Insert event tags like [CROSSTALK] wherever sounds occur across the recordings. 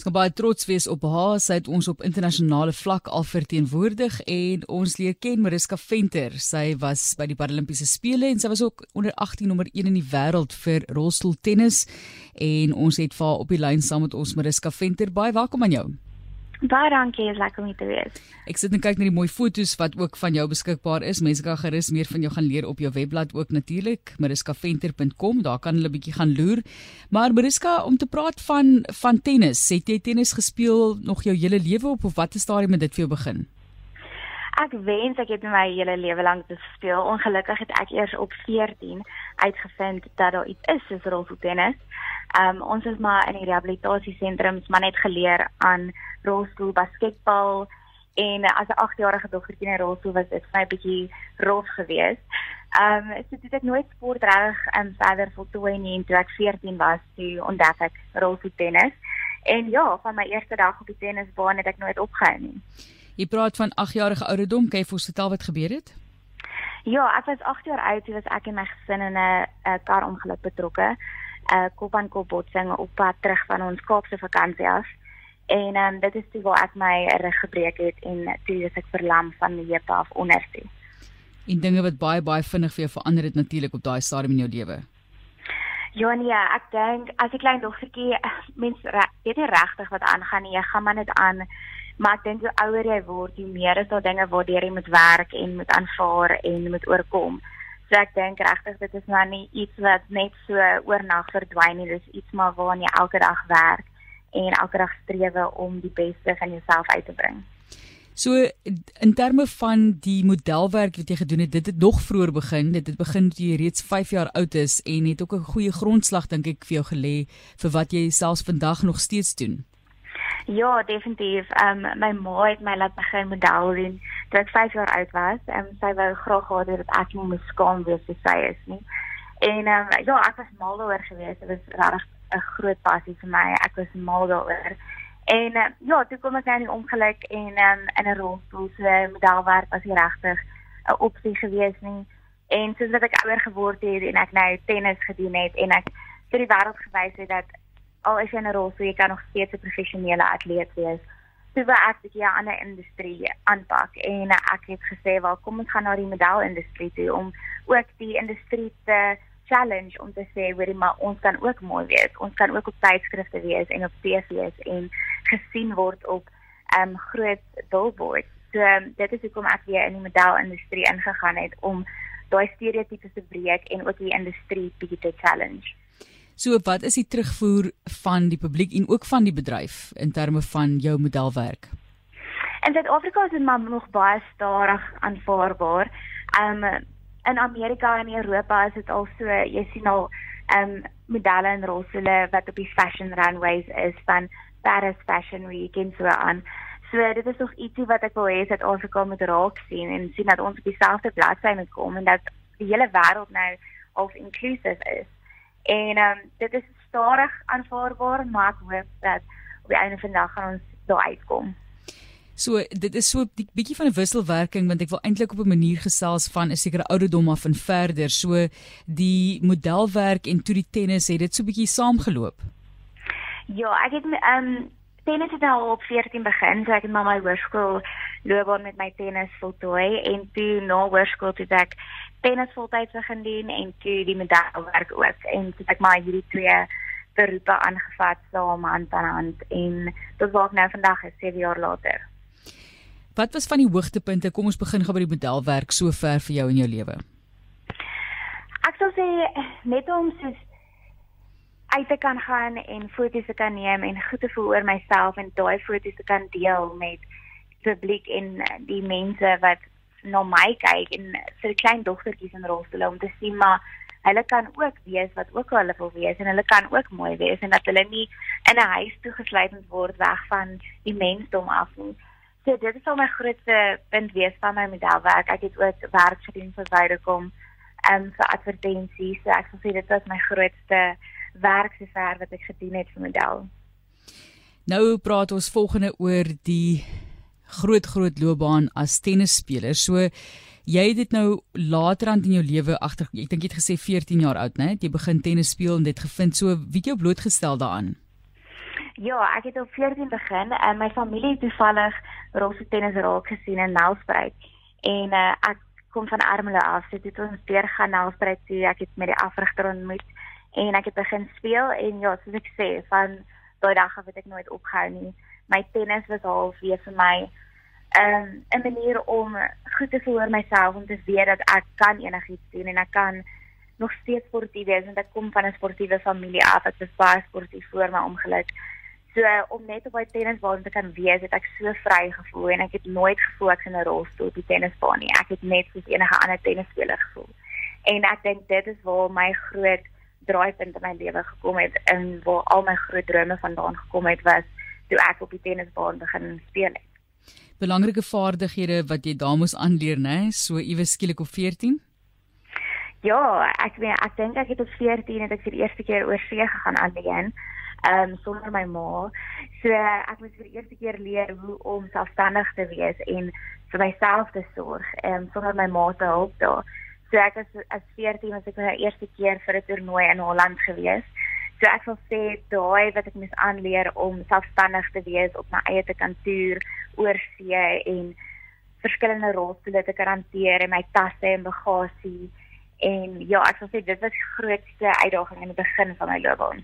Ons kan baie trots wees op haar. Sy het ons op internasionale vlak al verteenwoordig en ons leer ken Mariska Venter. Sy was by die Paralimpiese spele en sy was ook onder 18 nommer 1 in die wêreld vir rolstoeltennis en ons het vir haar op die lyn saam met ons Mariska Venter. Baie welkom aan jou. Baie dankie, is lekker om hier te wees. Ek sit en kyk na die mooi foto's wat ook van jou beskikbaar is. Mense kan gerus meer van jou gaan leer op jou webblad ook natuurlik, mariskaventer.com. Daar kan hulle 'n bietjie gaan loer. Maar Mariska, om te praat van van tennis, het jy tennis gespeel nog jou hele lewe op of stadium het dit vir jou begin? Ek wens ek het my hele lewe lank gespeel. Ongelukkig het ek eers op 14 uitgevind dat daar iets is soos rolstoeltennis. Um ons is maar in die rehabilitasiesentrums maar net geleer aan rolstoel basketbal en as 'n 8-jarige dogtertjie in 'n rolstoel was dit vir my 'n bietjie rof geweest. Um so dit het nooit sport reg um verder voltooi nie en toe ek 14 was, toe ontdek ek rolstoeltennis. En ja, van my eerste dag op die tennisbaan het ek nooit opgehou nie. Jy praat van 8 jarige ouderdom, kan jy vir ons vertel wat gebeur het? Ja, ek was 8 jaar oud toe was ek en my gesin in 'n karongeluk betrokke. 'n kop aan kop botsing op pad terug van ons Kaapse vakansie af. En ehm um, dit is toe waar ek my rug gebreek het en toe is ek verlam van die heup af onder toe. En dinge wat baie baie vinnig vir jou verander het natuurlik op daai stadium in jou lewe. Ja nee, ek dink as 'n klein dogtertjie mense weet nie regtig wat aangaan nie. Jy gaan maar net aan. Maar ek dink hoe ouer jy word, hoe meer is daar dinge waardeur jy moet werk en moet aanvaar en moet oorkom. So ek dink regtig dit is nou nie iets wat net so oornag verdwyn nie. Dis iets maar waaraan jy elke dag werk en elke dag streef om die beste van jouself uit te bring. So in terme van die modelwerk wat jy gedoen het, dit het nog vroeër begin. Dit het begin toe jy reeds 5 jaar oud is en het ook 'n goeie grondslag dink ek vir jou gelê vir wat jy selfs vandag nog steeds doen. Ja, definitief. Ehm um, my ma het my laat begin model doen toe ek 5 jaar oud was. Ehm um, sy wou graag gehad het dat ek moet skaam wees vir sy is nie. En ehm um, ja, ek was mal daaroor geweest. Dit was regtig 'n groot passie vir my. Ek was mal daaroor. En uh, ja, toe kom ek nou in ongeluk en um, in 'n rolstoel so modelwerk was nie regtig 'n opsie gewees nie. En soos wat ek ouer geword het en ek nou tennis gedoen het en ek vir die wêreld gewys het dat al is jy in 'n rolstoel, jy kan nog steeds 'n professionele atleet wees. Toe wou ek dit ja aan 'n industrie aanpak en ek het gesê, "Wel, kom ons gaan na die modelindustrie toe om ook die industrie te challenge om te sê hoorie maar ons kan ook mooi wees. Ons kan ook op tydskrifte wees en op TV's en gesien word op um, groot billboards. So um, dit is hoekom ek weer in die modelindustrie ingegaan het om daai stereotypes te breek en ook die industrie bietjie te challenge. So wat is die terugvoer van die publiek en ook van die bedryf in terme van jou modelwerk? In Suid-Afrika is dit maar nog baie stadig aanvaarbaar. Um, in Amerika en Europa is dit al so jy sien al um, modelle en rolstoele wat op die fashion runways is van Paris Fashion Week en so aan. So dit is nog ietsie wat ek wil hê dat Afrika moet raak sien en sien dat ons op dieselfde bladsy moet kom en dat die hele wêreld nou of inclusive is. En ehm um, dit is stadig aanvaarbaar, maar ek hoop dat op die einde van die dag gaan ons daar uitkom. So dit is so 'n bietjie van 'n wisselwerking want ek wil eintlik op 'n manier gesels van 'n sekere ouderdom af en verder. So die modelwerk en toe die tennis het dit so bietjie saamgeloop. Ja, ek het ehm um, tennis het nou op 14 begin, so ek het maar my hoërskool loopbaan met my tennis voltooi en toe na hoërskool toe ek tennis voltyds begin doen en toe die modelwerk ook en toe ek maar hierdie twee beroepe aangevat saam hand aan hand en tot waar ek nou vandag is 7 jaar later. Wat was van die hoogtepunte? Kom ons begin gou by die modelwerk so ver vir jou in jou lewe. Ek sou sê net om soos uit te kan gaan en foto's te kan neem en goed te voel oor myself en daai foto's te kan deel met publiek en die mense wat na my kyk en vir klein dogtertjies in rolstoele om te sien maar hulle kan ook wees wat ook hulle wil wees en hulle kan ook mooi wees en dat hulle nie in 'n huis toegesluit word weg van die mensdom af nie. So dit is al my grootste punt wees van my modelwerk. Ek het ook werk gedoen vir Vodacom en um, vir advertensies. So ek sou sê dit was my grootste werk sover wat ek gedoen het vir model. Nou praat ons volgende oor die groot groot loopbaan as tennisspeler. So jy het dit nou later aan in jou lewe agter ek dink jy het gesê 14 jaar oud, né? Jy begin tennis speel en dit gevind so wie het jou blootgestel daaraan? Ja, ek het op 14 begin en my familie het toevallig rosse tennis raak gesien in Nelspruit. En uh, ek kom van Ermelo af, so dit ons deur gaan Nelspruit toe. Ek het met die afrigter ontmoet en ek het begin speel en ja, soos ek sê, van daai dag af het ek nooit opgehou nie. My tennis was half weer vir my um, 'n manier om goed te voel oor myself om te weet dat ek kan enigiets doen en ek kan nog steeds sportief wees want ek kom van 'n sportiewe familie af. Ek was baie sportief voor my ongeluk. So om net op my tennisbaan te kan wees, het ek so vry gevoel en ek het nooit gevoel ek in 'n rolstoel op die tennisbaan nie. Ek het net soos enige ander tennisspeler gevoel. En ek dink dit is waar my groot draaipunt in my lewe gekom het en waar al my groot drome vandaan gekom het was toe ek op die tennisbaan begin speel het belangrike vaardighede wat jy daar moes aanleer, né? So iewes skielik op 14? Ja, ek weet ek dink ek het op 14 het ek vir die eerste keer oor see gegaan alleen. Ehm um, sonder my ma. So ek moes vir die eerste keer leer hoe om selfstandig te wees en vir myself te sorg, ehm um, sonder my ma te help daar. So ek as as 14 was ek vir die eerste keer vir 'n toernooi in Holland gewees. So ek wil sê daai wat ek moes aanleer om selfstandig te wees op my eie te kan toer oor see en verskillende rolstoele te kan hanteer en my tasse en bagasie en ja, ek wil sê dit was die grootste uitdaging in die begin van my loopbaan.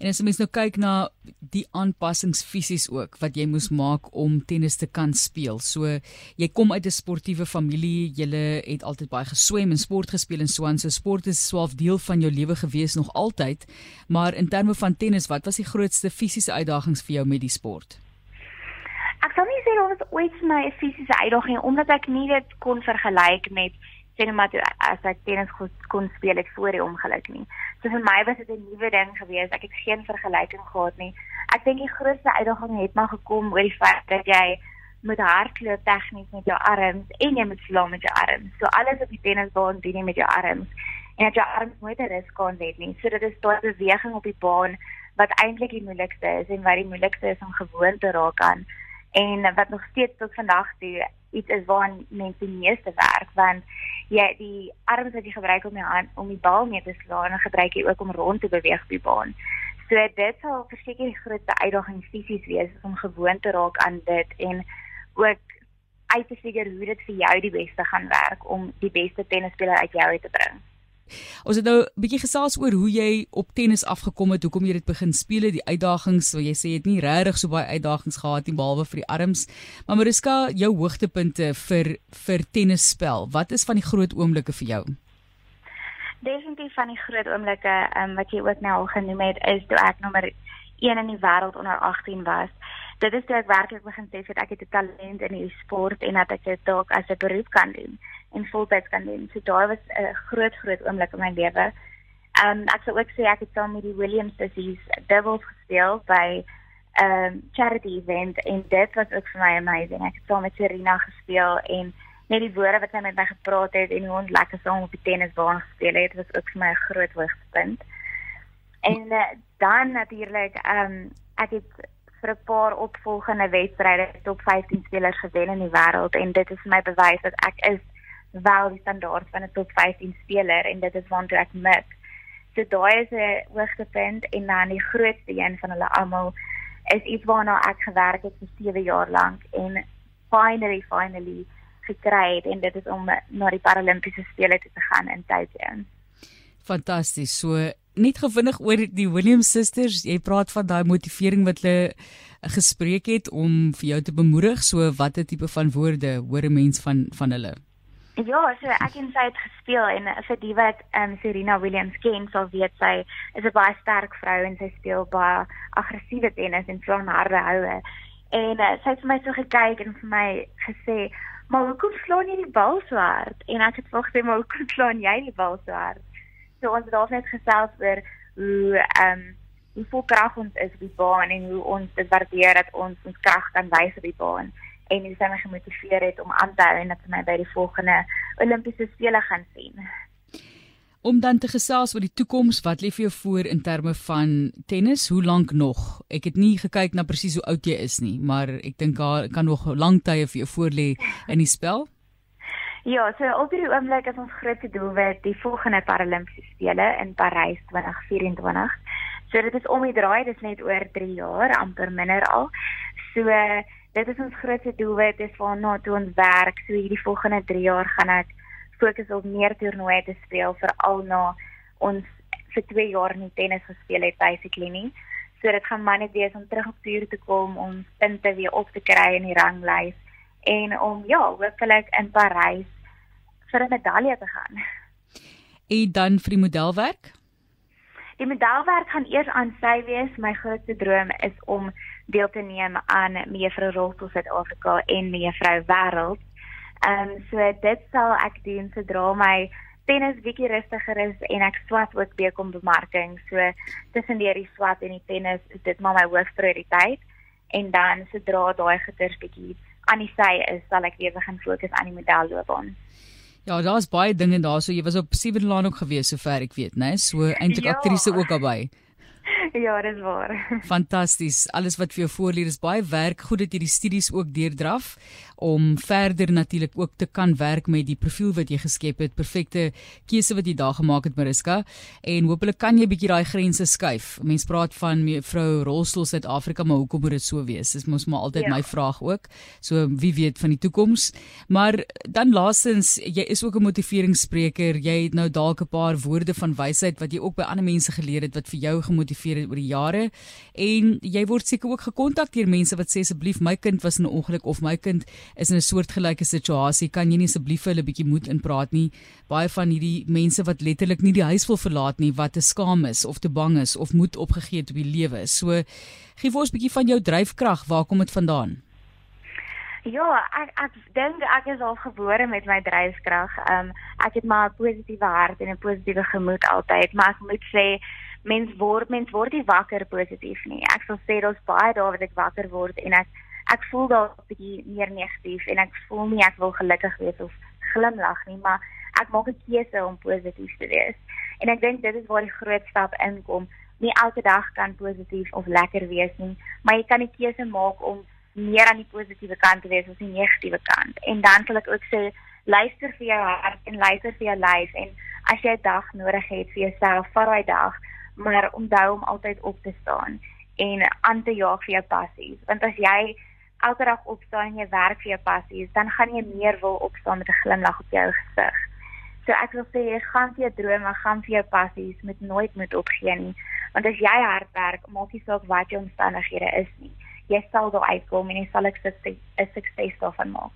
En as jy mens nou kyk na die aanpassings fisies ook wat jy moes maak om tennis te kan speel. So jy kom uit 'n sportiewe familie, jy het altyd baie geswem en sport gespeel en so aan. So sport is swaalf deel van jou lewe gewees nog altyd. Maar in terme van tennis, wat was die grootste fisiese uitdagings vir jou met die sport? Ek sal nie sê dit was ooit my fisiese uitdaging omdat ek nie dit kon vergelyk met sê net maar as ek tennis kon speel het voor die ongeluk nie. So vir my was dit 'n nuwe ding gewees. Ek het geen vergelyking gehad nie. Ek dink die grootste uitdaging het maar gekom oor die feit dat jy moet hardloop tegnies met jou arms en jy moet slaan met jou arms. So alles op die tennisbaan doen jy met jou arms en dat jou arms nooit 'n rus kan hê nie. So dit is daai beweging op die baan wat eintlik die moeilikste is en wat die moeilikste is om gewoon te raak aan en wat nog steeds tot vandag toe iets is waaraan mense meeste werk want jy die arms wat jy gebruik om jou hand om die bal mee te slaan en gebruik jy ook om rond te beweeg op die baan. So dit sal verseker die grootste uitdaging fisies wees om gewoon te raak aan dit en ook uit te figure hoe dit vir jou die beste gaan werk om die beste tennisspeler uit jou uit te bring. Ons het nou 'n bietjie gesels oor hoe jy op tennis afgekom het, hoekom jy dit begin speel, die uitdagings, so jy sê jy het nie regtig so baie uitdagings gehad nie behalwe vir die arms. Maar Mariska, jou hoogtepunte vir vir tennisspel, wat is van die groot oomblikke vir jou? Definitief van die groot oomblikke um, wat jy ook nou al genoem het, is toe ek nommer 1 in die wêreld onder 18 was. Dit is toe ek werklik begin sê dat ek het 'n talent in die sport en dat ek dit dalk as 'n beroep kan doen en voltyds kan doen. So daai was 'n groot groot oomblik in my lewe. Um ek sou ook sê ek het saam met die Williams sissies Devils gespeel by 'n um, charity event en dit was ook vir my amazing. Ek het saam met Serena gespeel en net die woorde wat sy met my gepraat het en hoe ons lekker saam op die tennisbaan gespeel het, was ook vir my 'n groot hoogtepunt. En uh, dan natuurlik um ek het vir 'n paar opvolgende wedstryde top 15 spelers gewen in die wêreld en dit is my bewys dat ek is wel die standaard van 'n top 15 speler en dit is waartoe ek mik. So daai is 'n hoogtepunt en dan die grootste een van hulle almal is iets waarna ek gewerk het vir 7 jaar lank en finally finally gekry het en dit is om na die Paralimpiese spele te gaan in Tokyo. Fantasties. So net gewinnig oor die Williams sisters. Jy praat van daai motivering wat hulle gespreek het om vir jou te bemoedig. So watter tipe van woorde hoor 'n mens van van hulle? Ja, so ek en sy het gespeel en vir die wat ehm um, Serena Williams ken, sal weet sy is 'n baie sterk vrou en sy speel baie aggressiewe tennis en van harde houe. En uh, sy het vir my so gekyk en vir my gesê, "Maar hoekom slaan jy die bal so hard?" En ek het vogte maar hoekom slaan jy die bal so hard? So ons het alsnet gesels oor hoe ehm um, hoe vol krag ons is op die baan en hoe ons dit waardeer dat ons ons krag kan wys op die baan en hoe sy my gemotiveer het om aan te hou en dat sy my by die volgende Olimpiese spele gaan sien. Om dan te gesels oor die toekoms, wat lê vir jou voor in terme van tennis? Hoe lank nog? Ek het nie gekyk na presies hoe oud jy is nie, maar ek dink daar kan nog lank tye vir jou voorlê in die spel. Ja, so op hierdie oomblik is ons groot doelwit die volgende Paralimpiese spele in Parys 2024. So dit is om die draai, dit is net oor 3 jaar, amper minder al. So dit is ons grootste doelwit, dis waarna toe ons werk. So hierdie volgende 3 jaar gaan ek fokus op meer toernooie te speel veral na ons vir 2 jaar in tennis gespeel het basically nie. So dit gaan maar net wees om terug op toer te kom om punte weer op te kry in die ranglys en om ja, hopelik in Parys vir 'n medalje te gaan. En dan vir die modelwerk? Die modelwerk gaan eers aan sy wees. My grootste droom is om deel te neem aan Mevrou Rolstoel Suid-Afrika en Mevrou Wêreld. Ehm um, so dit sal ek doen sodra my tennis bietjie rustiger is en ek swat ook bekom bemarking. So tussen die swat en die tennis is dit maar my hoofprioriteit. En dan sodra daai geters bietjie aan die sy is, sal ek weer begin fokus aan die modelloopbaan. Ja, daar's baie dinge daarso. Jy was op Siebenlaan ook gewees sover ek weet, né? So eintlik ja. aktrise ook albei. [LAUGHS] Ja, dis waar. [LAUGHS] Fantasties. Alles wat vir jou voorlê is baie werk. Goed dat jy die studies ook deurdraf om verder natuurlik ook te kan werk met die profiel wat jy geskep het. Perfekte keuse wat jy daar gemaak het, Mariska. En hopelik kan jy bietjie daai grense skuif. Mense praat van mevrou Rolstoel Suid-Afrika, maar hoekom moet dit so wees? Dis mos maar altyd ja. my vraag ook. So wie weet van die toekoms. Maar dan laastens, jy is ook 'n motiveringsspreker. Jy het nou dalk 'n paar woorde van wysheid wat jy ook by ander mense geleer het wat vir jou gemotiveer het oor die jare. En jy word seker ook gekontak deur mense wat sê asseblief my kind was in 'n ongeluk of my kind is in 'n soortgelyke situasie, kan jy nie asseblief vir hulle 'n bietjie moed inpraat nie. Baie van hierdie mense wat letterlik nie die huis wil verlaat nie, wat te skaam is of te bang is of moed opgegee het op die lewe. So gee vir ons 'n bietjie van jou dryfkrag. Waar kom dit vandaan? Ja, ek ek dink ek is al gebore met my dryfkrag. Ehm um, ek het maar 'n positiewe hart en 'n positiewe gemoed altyd, maar ek moet sê mens word mens word nie wakker positief nie. Ek sal sê daar's baie dae wat ek wakker word en ek ek voel dalk 'n bietjie meer negatief en ek voel nie ek wil gelukkig wees of glimlag nie, maar ek maak 'n keuse om positief te wees. En ek dink dit is waar die groot stap inkom. Nie elke dag kan positief of lekker wees nie, maar jy kan 'n keuse maak om meer aan die positiewe kant te wees as die negatiewe kant. En dan sal ek ook sê luister vir jou hart en luister vir jou lyf en as jy 'n dag nodig het vir jouself, vat daai dag, maar onthou om altyd op te staan en aan te jaag vir jou passies. Want as jy elke dag opstaan en jy werk vir jou passies, dan gaan jy meer wil opstaan met 'n glimlag op jou gesig. So ek wil sê gaan vir jou drome, gaan vir jou passies, met nooit moet opgee nie. Want as jy hard werk, maak nie saak wat jou omstandighede is nie. Jy sal daar uitkom en jy sal 'n sukses daarvan maak.